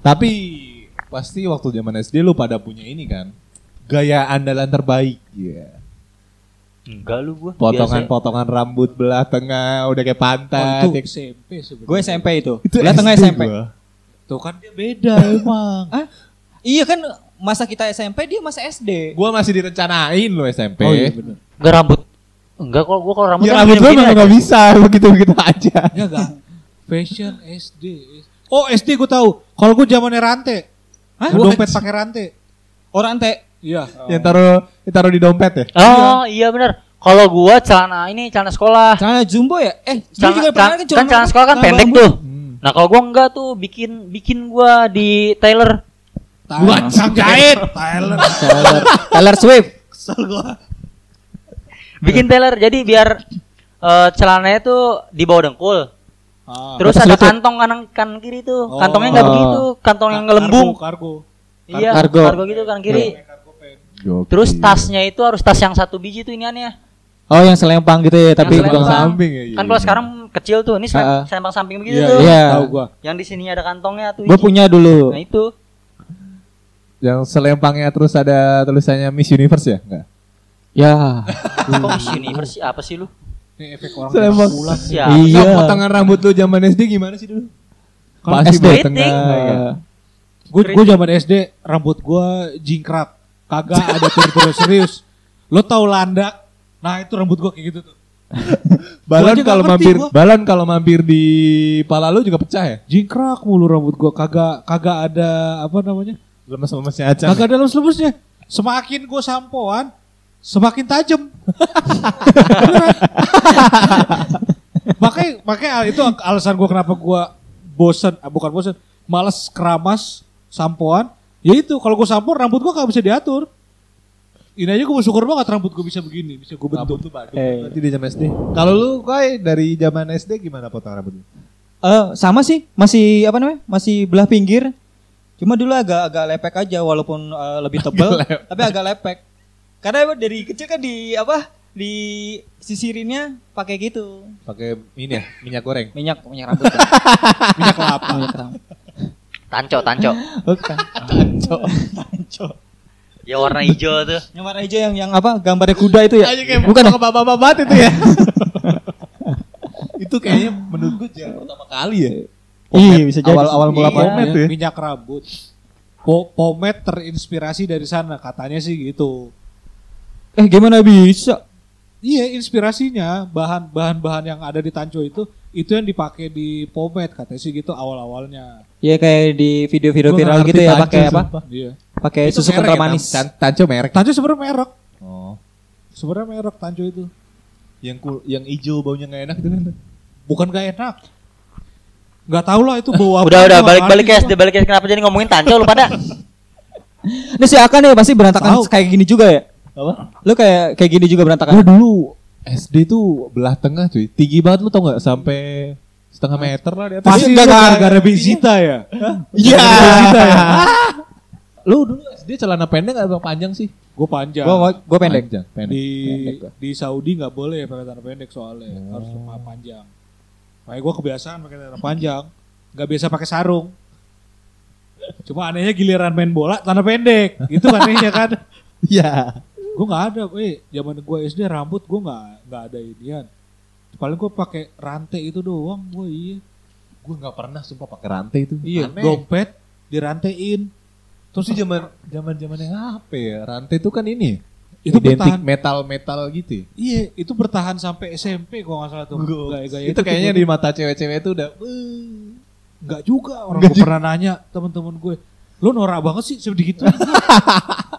Tapi pasti waktu zaman SD lu pada punya ini kan. Gaya andalan terbaik. Iya. Enggak lu gua. Potongan-potongan rambut belah tengah udah kayak Oh, pantat. itu ya- SMP sebenarnya. Gue SMP itu. Itu Belah tengah SD SMP. gua. Tuh kan dia beda emang. Hah? Iya kan masa kita SMP dia masa SD. Gua masih direncanain lo SMP. Oh iya bener. Enggak rambut. Enggak kalau gua kalau rambut Ya kan rambut lu gini-gini memang aja. gak bisa begitu-begitu aja. Ya enggak. Fashion SD. Oh SD gue tahu. Kalau gue zamannya rantai. Hah? Dompet pakai rantai. Orang teh. Iya. Yang taruh ditaruh di dompet ya. Oh, iya benar. Kalau gua celana ini celana sekolah. Celana jumbo ya? Eh, Celana, juga celana, kan kan celana sekolah kan celana pendek bambu. tuh. Hmm. Nah, kalau gua enggak tuh bikin bikin gua di tailor. Buat sang jahit. Taylor, Taylor Swift. Kesel gue. Bikin tailor jadi biar eh, celananya tuh di bawah dengkul. Ah. Terus ada lutut. kantong kanan kanan kiri tuh. Oh. Kantongnya enggak Oh. begitu, kantong yang Kargo, ngelembung. Kargo. Iya, Kargo. kargo gitu kanan kiri. Gokil. Terus tasnya itu harus tas yang satu biji tuh iniannya. Oh, yang selempang gitu ya, tapi Yang bukan selempang. samping ya, iya, Kan iya. kalau sekarang kecil tuh, ini selem- Ah. selempang samping begitu Iya, tuh. Iya. Tahu gua. Yang di sininya ada kantongnya tuh. Gue iji. punya dulu. Nah, itu. Yang selempangnya terus ada tulisannya Miss Universe ya? Enggak. Ya. Kok Miss Universe sih? apa sih lu? Ini efek orang Selembang. pulang. Siapa? Iya. Potongan rambut lu zaman SD gimana sih dulu? Kalau SD. tengah. Gue gue zaman SD rambut gue jingkrak. Kagak ada tur-tur serius. Lo tau landak? Nah itu rambut gue kayak gitu tuh. Balon Gua kalau mampir, gua. balon kalau mampir di pala lu juga pecah ya? Jingkrak mulu rambut gue. Kagak kagak ada apa namanya? Lemes-lemesnya aja. Kagak ada lemes-lemesnya. Semakin gue sampoan, semakin tajam. makanya makanya itu alasan gue kenapa gue bosan, ah, bukan bosan, males keramas sampoan. Ya itu kalau gue sampo rambut gue gak bisa diatur. Ini aja gue bersyukur banget rambut gue bisa begini, bisa gue bentuk. Rambut tuh Eh. berarti di zaman SD. Kalau lu kai dari zaman SD gimana potong rambut lu? Eh, sama sih, masih apa namanya? Masih belah pinggir. Cuma dulu agak agak lepek aja walaupun eh, lebih tebal, lepek. tapi agak lepek. Karena emang dari kecil kan di apa? Di sisirinnya pakai gitu. Pakai ini ya, minyak goreng. Minyak minyak rambut. kan. Minyak kelapa. minyak rambut. Tanco, tanco. Bukan. ya warna hijau tuh. Yang warna hijau yang yang apa? Gambarnya kuda itu ya? Kayak Bukan ya? bukan bapak-bapak itu ya. itu kayaknya menurut gue jarang pertama kali ya. Iya, bisa jadi. Awal-awal mula Iya. pomade tuh ya. Minyak rambut. Po pomade terinspirasi dari sana, katanya sih gitu. Eh, gimana bisa? Iya, inspirasinya bahan bahan bahan yang ada di Tanco itu itu yang dipakai di pomade katanya sih gitu awal-awalnya. Ya kayak di video-video viral nggak gitu ya pakai apa? Iya. Pakai susu kental ya, manis. Tan- Tanco merek. Tanco sebenarnya merek. Oh. Sebenarnya merek Tanco itu. Yang kul yang hijau baunya nggak enak itu kan. Bukan gak enak. Gak tau lah itu bau apa. Udah, udah ke ngerti SD, balik SD. Kenapa jadi ngomongin tanco lu pada? Ini si Akan nih pasti berantakan Tahu. kayak gini juga ya? Apa? Lu kayak kayak gini juga Gue berantakan. dulu SD tuh belah tengah cuy. Tinggi banget lu tau nggak sampai setengah meter lah di atas. Pasti Iya, gara-gara Bizita ya. Iya. Bizita ya. Lu dulu SD celana pendek atau panjang sih? Gue panjang. Gua gua pendek. Panjang, pendek. di Pendek gua. di Saudi nggak boleh pakai celana pendek soalnya harus Oh. celana panjang. Makanya gue kebiasaan pakai celana panjang, nggak biasa pakai sarung. Cuma anehnya giliran main bola celana pendek, itu anehnya kan. Iya. Gue nggak ada, eh zaman gue SD rambut gue nggak nggak ada inian. Paling gue pakai rantai itu doang, gue iya. Gue nggak pernah sumpah pakai rantai itu. Iya, Aneh. dompet dirantein. Terus sih zaman zaman zamannya apa ya? Rantai itu kan ini. Itu identik bertahan. metal metal gitu. ya? Iya, itu bertahan sampai SMP kalau nggak salah tuh. Gaya-gaya itu kayaknya tuh di mata cewek-cewek itu udah. "Wah." Enggak juga orang Nggak gue pernah nanya temen-temen gue Lu norak banget sih sebegitu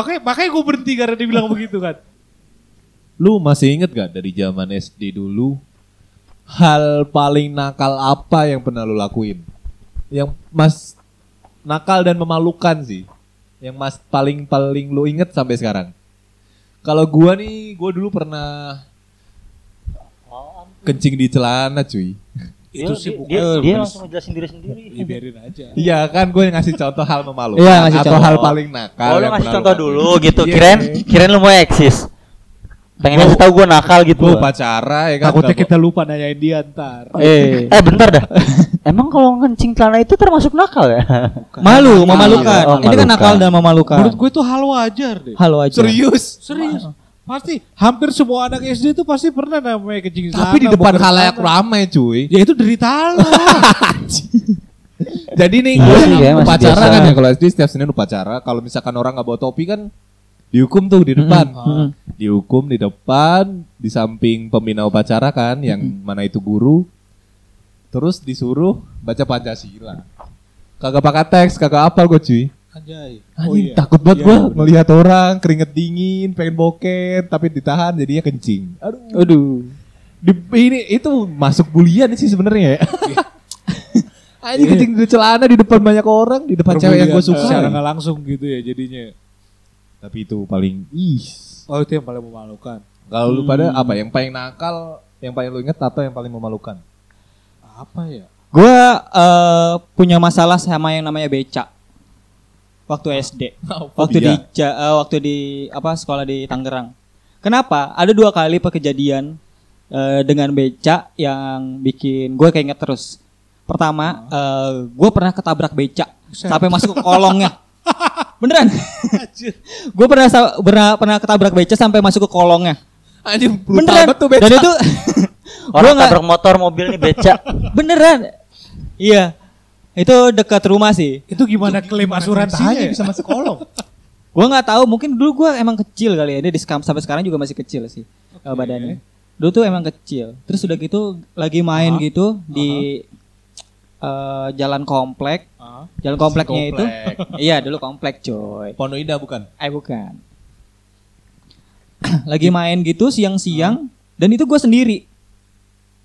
Oke makanya gue berhenti karena dia bilang begitu kan Lu masih inget gak dari zaman SD dulu hal paling nakal apa yang pernah lu lakuin? Yang mas nakal dan memalukan sih. Yang mas paling paling lu inget sampai sekarang. Kalau gua nih, gua dulu pernah kencing di celana cuy. Itu dia, sih bukan dia, dia langsung ngejelasin diri sendiri. Ya biarin aja Iya kan gue ngasih contoh hal memalukan Iya, ngasih atau contoh. hal paling nakal. Oh, lu ngasih contoh dulu gitu. Iya. Kirain kirain lu mau eksis. pengen ngasih tahu gue nakal gitu. Gue upacara ya kan. Takutnya kita lupa nanyain dia ntar. Eh, Eh bentar dah. Emang kalau ngencing celana itu termasuk nakal ya? malu, memalukan. Oh, Ini kan nakal dan memalukan. Menurut gue itu hal wajar deh. Halo aja. Serius. Serius. Pasti hampir semua anak SD itu pasti pernah namanya kencing Tapi di depan halayak ramai cuy. Ya itu derita lo. Jadi nih Iya gue sih, ya, upacara biasa. kan ya kalau SD setiap Senin upacara. Kalau misalkan orang nggak bawa topi kan dihukum tuh di depan. Mm-mm. Dihukum di depan, di samping pembina upacara kan, yang mana itu guru. Terus disuruh baca Pancasila. Kagak pakai teks, kagak apal gue cuy. Anjay. Anjing, takut banget Iya, gue bener. melihat orang keringet dingin, pengen boker, tapi ditahan jadinya kencing. Aduh. Aduh. Di, ini itu masuk bulian sih sebenarnya ya. Anjing kencing di celana di depan banyak orang, di depan cewek yang gue Perbulian suka. Secara nggak langsung gitu ya jadinya. Tapi itu paling ih. Oh itu yang paling memalukan. Kalau lu pada apa yang paling nakal, yang paling lu inget atau yang paling memalukan? Apa ya? Gue eh, punya masalah sama yang namanya beca. Waktu SD. waktu di Ja- eh, waktu di apa sekolah di Tangerang. Kenapa? Ada dua kali kejadian eh, dengan beca yang bikin gue keinget terus. Pertama, gue pernah ketabrak beca Buset. sampai masuk ke kolongnya. Beneran? gue pernah, pernah pernah ketabrak beca sampai masuk ke kolongnya. Brutal Beneran? tuh beca. Dan itu Orang gua motor mobil nih beca. beneran. Iya. Itu dekat rumah sih. Itu gimana klaim asuransinya? ya? bisa masuk kolong. Gua nggak tahu, mungkin dulu gua emang kecil kali ya. Dia di sampai sekarang juga masih kecil sih eh, badannya. Dulu tuh emang kecil. Terus udah gitu lagi main gitu di eh, jalan komplek. Ah. Jalan kompleknya itu. komplek. iya, dulu komplek, coy. Pondok Indah bukan? Eh bukan. lagi main gitu siang-siang dan itu gua sendiri.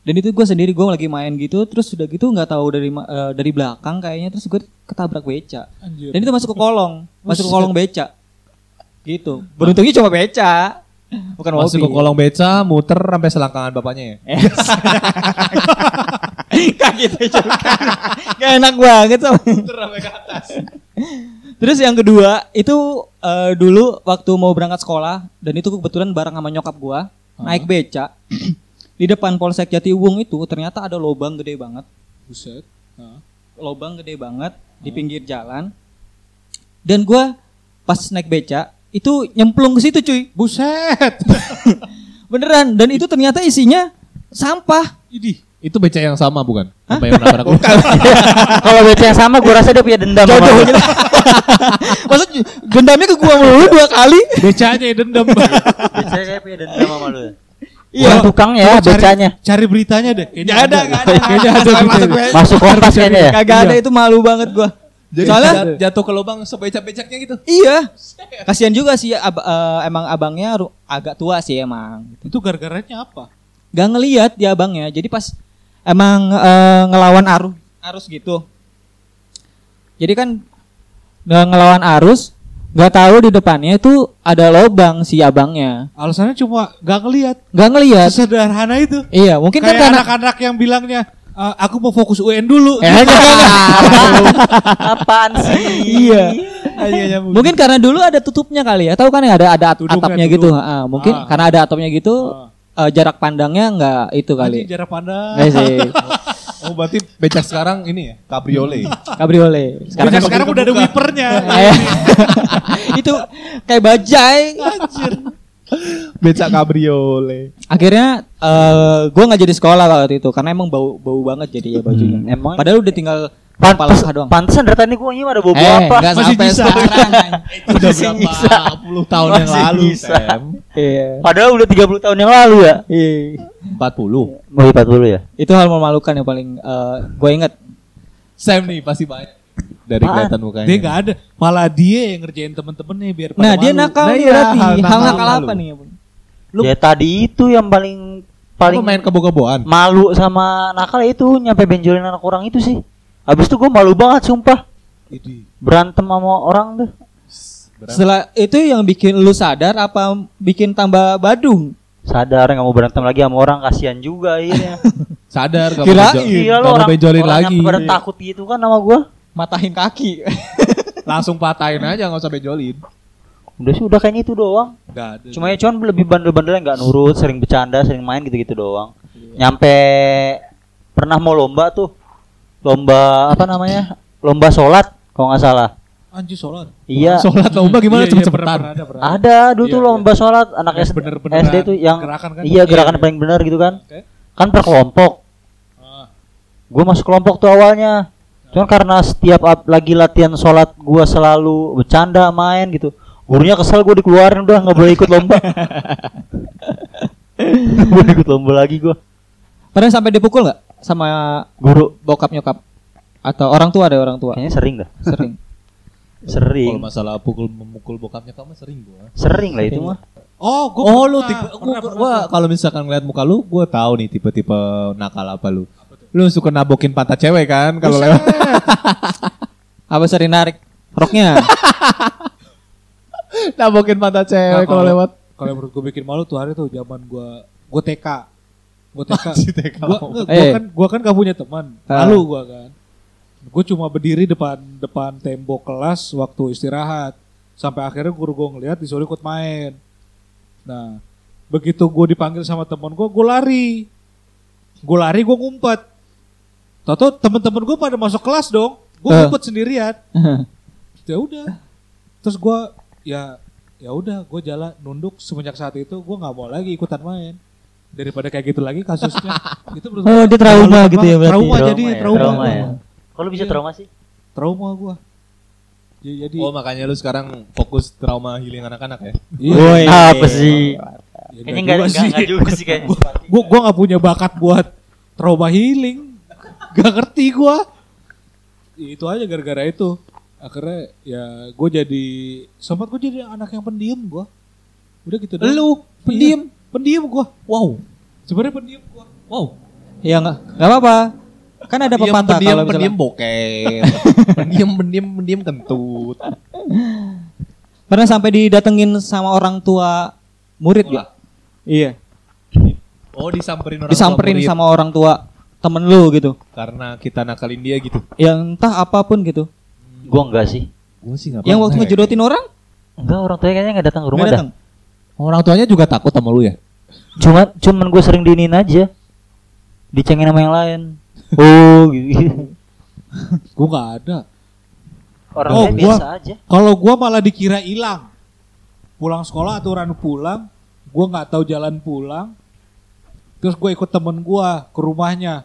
Dan itu gue sendiri gue lagi main gitu terus sudah gitu nggak tahu dari eh, dari belakang kayaknya terus gue ketabrak beca. Anjir. Dan itu masuk ke kolong, masuk ke kolong beca. Gitu. Beruntungnya cuma beca. Bukan Masuk ke mobil. kolong beca, muter sampai selangkangan bapaknya ya. Kayak gitu juga. Gak enak banget sama. Terus yang kedua itu eh, dulu waktu mau berangkat sekolah dan itu kebetulan bareng sama nyokap gua naik beca di depan Polsek Jatiwung itu ternyata ada lubang gede banget, Buset. Ah. lubang gede banget di pinggir jalan. Dan gua pas naik beca itu nyemplung ke situ cuy. Buset. Beneran dan itu ternyata isinya sampah. Idih. Itu beca yang sama bukan? Apa yang nabrak lu? Kalau beca yang sama gue rasa dia punya dendam. sama Jodoh. Maksud dendamnya ke gua mulu dua kali. Becanya yang dendam. Beca kayak punya dendam sama lu. Iya. Tukangnya ya Coba cari- becanya. Cari beritanya deh. Kayaknya Nggak ada, nggak ada. Kayaknya ada Masuk. Masuk kompas kayaknya ya. Kagak ada itu malu banget gua. Jadi Soalnya jat- jatuh ke lubang sebecak-becaknya gitu. iya. Kasihan juga sih ab- eh, emang abangnya agak tua sih emang. Itu gara-garanya apa? Gak ngelihat dia abangnya. Jadi pas emang eh, ngelawan arus arus gitu. Jadi kan nggak ngelawan arus, nggak tahu di depannya itu ada lobang si abangnya. Alasannya cuma gak ngelihat. Nggak ngelihat. Sederhana itu. Iya, mungkin kan Kayak karena anak-anak yang bilangnya, "Eh, aku mau fokus UN dulu. Eh. Apaan sih? Iya. Mungkin karena dulu ada tutupnya kali ya. Tahu kan ya ada ada at- Tudung atapnya ya, gitu. Ah, mungkin Ah. karena ada atapnya gitu Ah. eh, jarak pandangnya nggak itu kali. Anjing, jarak pandang. Nggak sih. Oh berarti becak sekarang ini ya, cabriolet. Kabriolet. Sekarang, Sekarang sekarang udah ada wipernya. Eh, itu kayak bajai. becak cabriolet. Akhirnya eh gue nggak jadi sekolah waktu itu karena emang bau bau banget jadi ya bajunya. Hmm, emang- Padahal udah tinggal Pantes, doang. pantesan dari tadi gue ini ada bobo Eh, apa? nggak Masih sampai bisa. sekarang. Udah Masih berapa bisa. puluh tahun yang Masih lalu, bisa. Sam? Iya. Padahal udah 30 tahun yang lalu ya. Iya. 40. Mau 40 ya? Itu hal memalukan yang paling gue inget. Sam nih pasti banyak dari Apaan? kelihatan mukanya. Dia nggak ada. Malah dia yang ngerjain temen-temennya biar pada Nah dia malu. nakal Nah, iya, berarti. hal Hal nakal lu. apa nih? Lu- ya tadi itu yang paling paling Paling main kebo-keboan. malu sama nakal ya itu nyampe benjolin anak orang itu sih. Habis itu gue malu banget sumpah. Idih. Berantem sama orang tuh. Setelah itu yang bikin lu sadar apa bikin tambah badung? Sadar nggak mau berantem lagi sama orang kasihan juga akhirnya. Sadar gak Kirain. mau Iya gak lo orang, benjolin orang lagi. yang pada takut gitu kan sama gue. Matahin kaki. Langsung patahin aja gak usah benjolin. Udah sih udah kayaknya itu doang. Nggak ada. Cuma ya cuman lebih bandel-bandelnya nggak nurut, sering bercanda, sering main gitu-gitu doang. Iya. Nyampe pernah mau lomba tuh. Lomba apa namanya? Lomba sholat kalau nggak salah. anjir sholat. Iya. Sholat lomba gimana Iya, iya, cepet-cepetan? pernah. Ada dulu Iya, tuh iya. lomba sholat anak Yang SD, bener-beneran SD tuh yang gerakan kan? iya gerakan Iya, paling benar gitu kan. Oke. Kan per kelompok. Ah. Gue masuk kelompok tuh awalnya. Cuman karena setiap ap- lagi latihan sholat gue selalu bercanda main gitu. Gurunya kesel gue dikeluarin udah nggak boleh ikut lomba. Nggak boleh ikut lomba lagi gue. Pernah sampai dipukul nggak sama Guru bokap nyokap atau orang tua ada orang tua kayaknya sering dah. sering. Kalau Sering. masalah pukul memukul bokapnya kamu sering gua. Sering lah itu mah. Oh, gua Oh lu tipe gua, kalau misalkan ngeliat muka lu, gua tahu nih tipe-tipe nakal apa lu. Lu suka nabokin pantat cewek kan kalau lewat. Apa sering narik roknya? nabokin pantat Nah, cewek kalau lewat. Kalau menurut gue bikin malu tuh hari tuh zaman gua gua TK. Gua TK. Si TK. Gua, gua Eh. kan gua kan gak punya teman. Ah. Malu gua kan. Gue cuma berdiri depan depan tembok kelas waktu istirahat. Sampai akhirnya guru gue ngeliat disuruh ikut main. Nah, begitu gue dipanggil sama temen gue, gue lari. Gue lari, gue ngumpet. Tahu temen-temen gue pada masuk kelas dong. Gue Eh. ngumpet sendirian. ya udah. Terus gue ya ya udah gue jalan nunduk semenjak saat itu gue nggak mau lagi ikutan main daripada kayak gitu lagi kasusnya itu menurut Oh, gua dia trauma gitu ya berarti. trauma, jadi ya, trauma, trauma gua. ya. Kalau bisa Iya. trauma sih? trauma gue Ya, jadi Oh makanya lu sekarang fokus trauma healing anak-anak ya? iya, Woi. Apa sih? ya Kayaknya enggak juga enggak enggak juga sih kayaknya. gue gue nggak punya bakat buat trauma healing gak ngerti gue itu aja gara-gara itu akhirnya ya gue jadi sempat gue jadi anak yang pendiam gue udah gitu doang. Lu pendiam? Pendiam gue Wow. sebenarnya pendiam gue Wow. Ya nggak nggak apa-apa. Kan ada Pendiam, pepatah pendiam, kalau pendiam boker. pendiam, pendiam, pendiam kentut. pernah sampai didatengin sama orang tua murid ya? Iya. Oh disamperin orang Disamperin tua murid sama orang tua temen lu gitu. karena kita nakalin dia gitu. Yang entah apa pun gitu. Gua enggak sih. Gue sih nggak Yang waktu ya. ngejodotin orang Enggak, orang tuanya kayaknya enggak datang ke rumah dah. Orang tuanya juga takut sama lu ya? Cuma cuman gue sering diinin aja. Dicengin sama yang lain. Oh, gitu. gue nggak ada Orangnya Oh, gua- biasa aja. Kalau gua malah dikira hilang. Pulang sekolah aturan pulang, gua nggak tahu jalan pulang. Terus gue ikut temen gua ke rumahnya.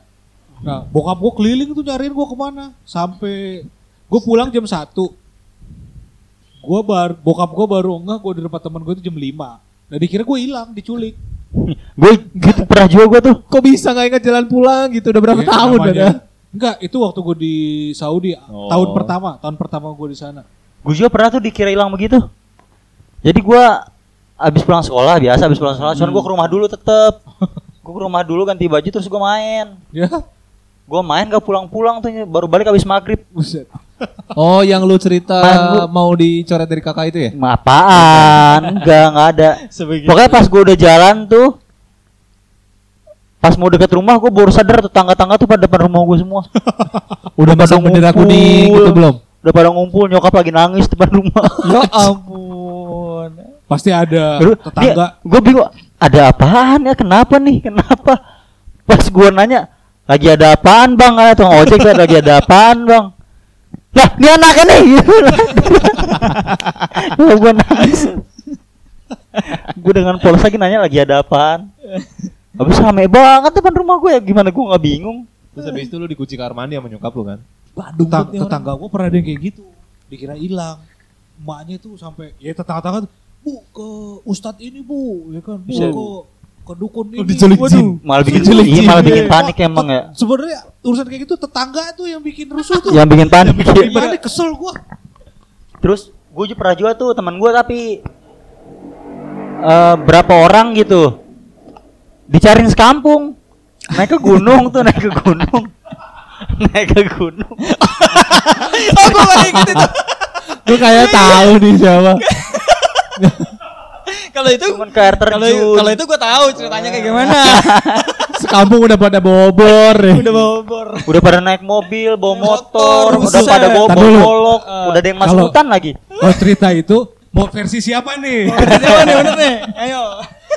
Nah, bokap gua keliling tuh nyariin gua ke mana. Sampai gua pulang jam 1. Gua bar, bokap gua baru enggak gua di tempat temen gua itu jam 5. Nah dikira gua hilang, diculik. Gue gitu pernah juga gue tuh. Kok bisa nggak ingat jalan pulang gitu? Udah berapa Ya, tahun udah? Enggak, itu waktu gua di Saudi Oh. tahun pertama, tahun pertama gua di sana. Gue juga pernah tuh dikira hilang begitu. Jadi gua abis pulang sekolah biasa abis pulang sekolah, cuman gua ke rumah dulu tetep. Gua ke rumah dulu ganti baju terus gua main. Ya, Gua main gak pulang-pulang tuh baru balik abis maghrib. buset. Oh yang lu cerita mau dicoret dari kakak itu ya? Apaan? Enggak, enggak ada. Pokoknya pas gua udah jalan tuh Pas mau deket rumah gue baru sadar tetangga-tangga tuh pada depan rumah gue semua. Udah pasang bendera ngumpul. kuning gitu belum? Udah pada ngumpul nyokap lagi nangis depan rumah. Ya ampun. Pasti ada tetangga gue bingung ada apaan ya kenapa nih kenapa pas gue nanya lagi ada apaan bang atau ojek kan lagi ada apaan bang lah ini. Anaknya nih gue nangis. Gue dengan polos lagi nanya lagi ada apaan? Habis rame banget depan rumah gue ya. Gimana gue nggak bingung. Terus habis itu lu dikunci kamar mandi sama nyokap lu kan? Tetang- tetangga gue pernah ada yang kayak gitu. Dikira hilang. Emaknya tuh sampai ya tetangga-tetangga tuh bu ke ustadz ini bu. Ya kan bu Bisa. ke ke dukun ini diculik Waduh. jin. malah bikin Diculik iya, malah bikin Iya. panik emang ya sebenarnya urusan kayak gitu tetangga tuh yang bikin rusuh tuh yang bikin panik gimana kesel gue Terus gue juga pernah juga tuh teman gue tapi eh berapa orang gitu dicariin sekampung naik ke gunung tuh naik ke gunung naik ke gunung Oh, gue kayak gitu tuh. Gue kayak tahu nih siapa. Kalau itu cuman ke air kalau terjun kalau itu gue tahu ceritanya kayak gimana. Sekampung udah pada bobor ya. Udah bobor. udah pada naik mobil bawa Motor, motor udah pada Tar dulu. golok udah ada yang masuk hutan lagi kalau cerita itu Mau versi siapa nih? Siapa nih bener nih? Ayo.